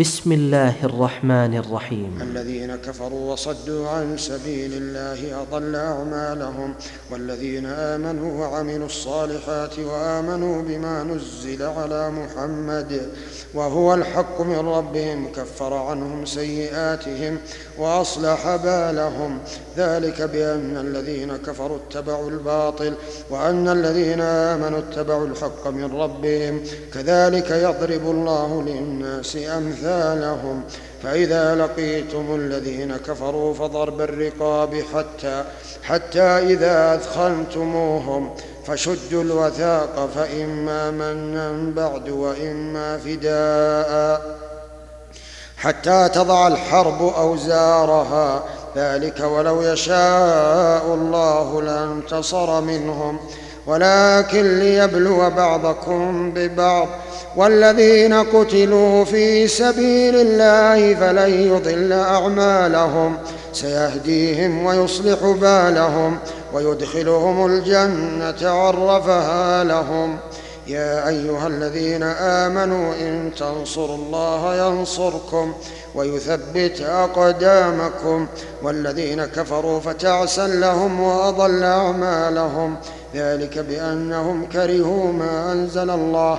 بسم الله الرحمن الرحيم. الذين كفروا وصدوا عن سبيل الله اضل اعمالهم والذين آمنوا وعملوا الصالحات وآمنوا بما نزل على محمد وهو الحق من ربهم كفر عنهم سيئاتهم وأصلح بالهم. ذلك بأن الذين كفروا اتبعوا الباطل وأن الذين آمنوا اتبعوا الحق من ربهم. كذلك يضرب الله للناس امثالهم فإذا لقيتم الذين كفروا فضرب الرقاب حتى حتى إذا اثخنتموهم فشدوا الوثاق فإما منا بعد وإما فداء. حتى تضع الحرب أوزارها. ذلك ولو يشاء الله لانتصر منهم. ولكن ليبلو بعضكم ببعض. والذين قتلوا في سبيل الله فلن يضل أعمالهم. سيهديهم ويصلح بالهم ويدخلهم الجنة عرفها لهم. يا أيها الذين آمنوا إن تنصروا الله ينصركم ويثبت أقدامكم. والذين كفروا فتعسا لهم وأضل أعمالهم. ذلك بأنهم كرهوا ما أنزل الله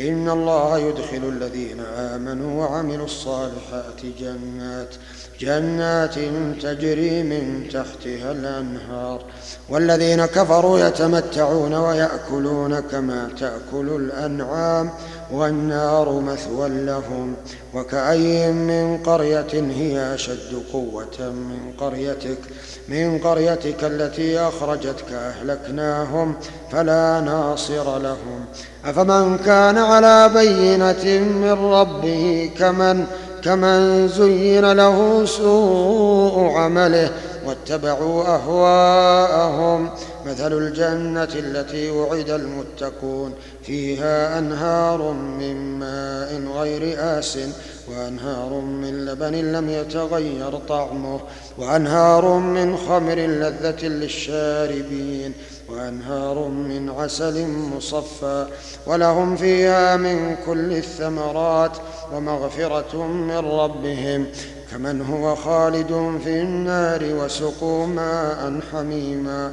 إن الله يدخل الذين آمنوا وعملوا الصالحات جنات جنات تجري من تحتها الأنهار. والذين كفروا يتمتعون ويأكلون كما تأكل الأنعام والنار مثوى لهم. وكأي من قرية هي أشد قوة من قريتك من قريتك التي أخرجتك أهلكناهم فلا ناصر لهم. أفمن كان على بينة من ربه كمن كمن زين له سوء عمله واتبعوا أهواءهم. مثل الجنة التي وعد المتقون فيها أنهار من ماء غير آس وأنهار من لبن لم يتغير طعمه وأنهار من خمر لذة للشاربين وأنهار من عسل مصفى ولهم فيها من كل الثمرات ومغفرة من ربهم. كمن هو خالد في النار وسقوا ماء حميما.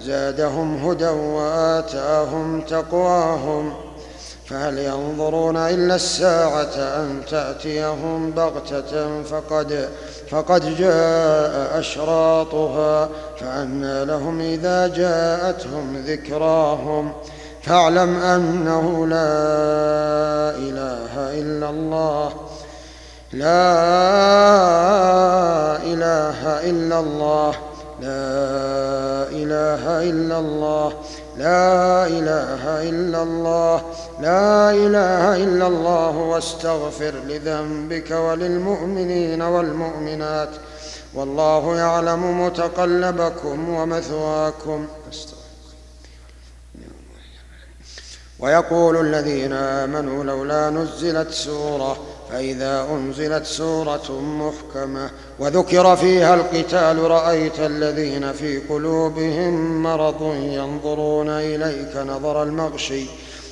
زادهم هدى وآتاهم تقواهم فهل ينظرون إلا الساعة أن تأتيهم بغتة فقد فقد جاء أشراطها فانى لهم إذا جاءتهم ذكراهم فاعلم أنه لا إله إلا الله لا إله إلا الله. لا إله إلا الله. لا إله إلا الله. لا إله إلا الله واستغفر لذنبك وللمؤمنين والمؤمنات. والله يعلم متقلبكم ومثواكم. ويقول الذين آمنوا لولا نزلت سورة فإذا أنزلت سورة محكمة وذكر فيها القتال رأيت الذين في قلوبهم مرض ينظرون إليك نظر المغشي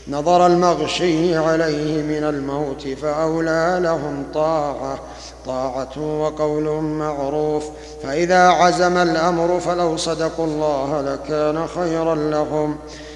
نظر المغشي عليه من الموت فأولى لهم طاعة طاعة وقول معروف. فإذا عزم الأمر فلو صدقوا الله لكان خيرا لهم.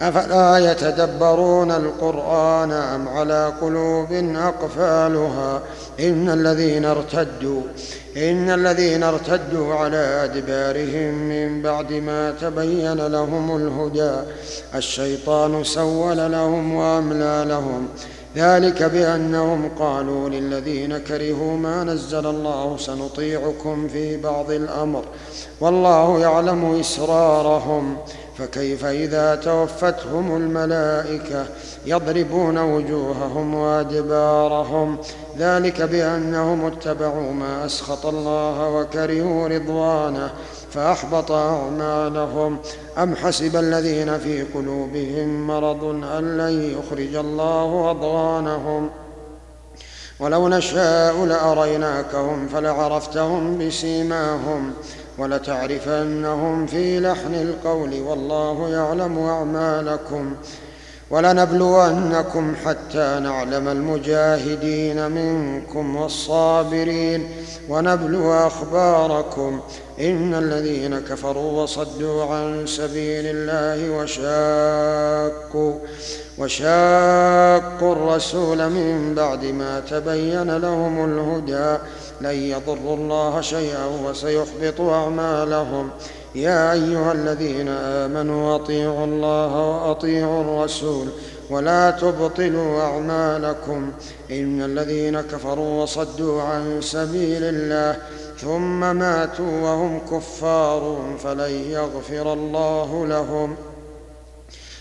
أفلا يتدبرون القرآن أم على قلوب أقفالها؟ إن الذين ارتدوا إن الذين ارتدوا على أدبارهم من بعد ما تبين لهم الهدى الشيطان سول لهم وأملى لهم. ذلك بأنهم قالوا للذين كرهوا ما نزل الله سنطيعكم في بعض الأمر والله يعلم إسرارهم. فكيف إذا توفتهم الملائكة يضربون وجوههم وأدبارهم؟ ذلك بأنهم اتبعوا ما أسخط الله وكرهوا رضوانه فأحبط أعمالهم. أم حسب الذين في قلوبهم مرض أن لن يخرج الله أضغانهم؟ ولو نشاء لأريناكهم فلعرفتهم بسيماهم. ولتعرفنهم في لحن القول والله يعلم أعمالكم ولنبلونكم حتى نعلم المجاهدين منكم والصابرين ونبلو أخباركم إن الذين كفروا وصدوا عن سبيل الله وشاقوا وشاقوا الرسول من بعد ما تبين لهم الهدى لن يضروا الله شيئا وسيحبط أعمالهم. يا أيها الذين آمنوا أطيعوا الله وأطيعوا الرسول ولا تبطلوا أعمالكم. إن الذين كفروا وصدوا عن سبيل الله ثم ماتوا وهم كفار فلن يغفر الله لهم.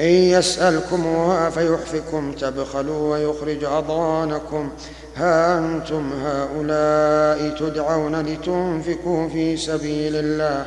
إن يسألكموها فيحفكم تبخلوا ويخرج أضغانكم. ها أنتم هؤلاء تدعون لتنفقوا في سبيل الله.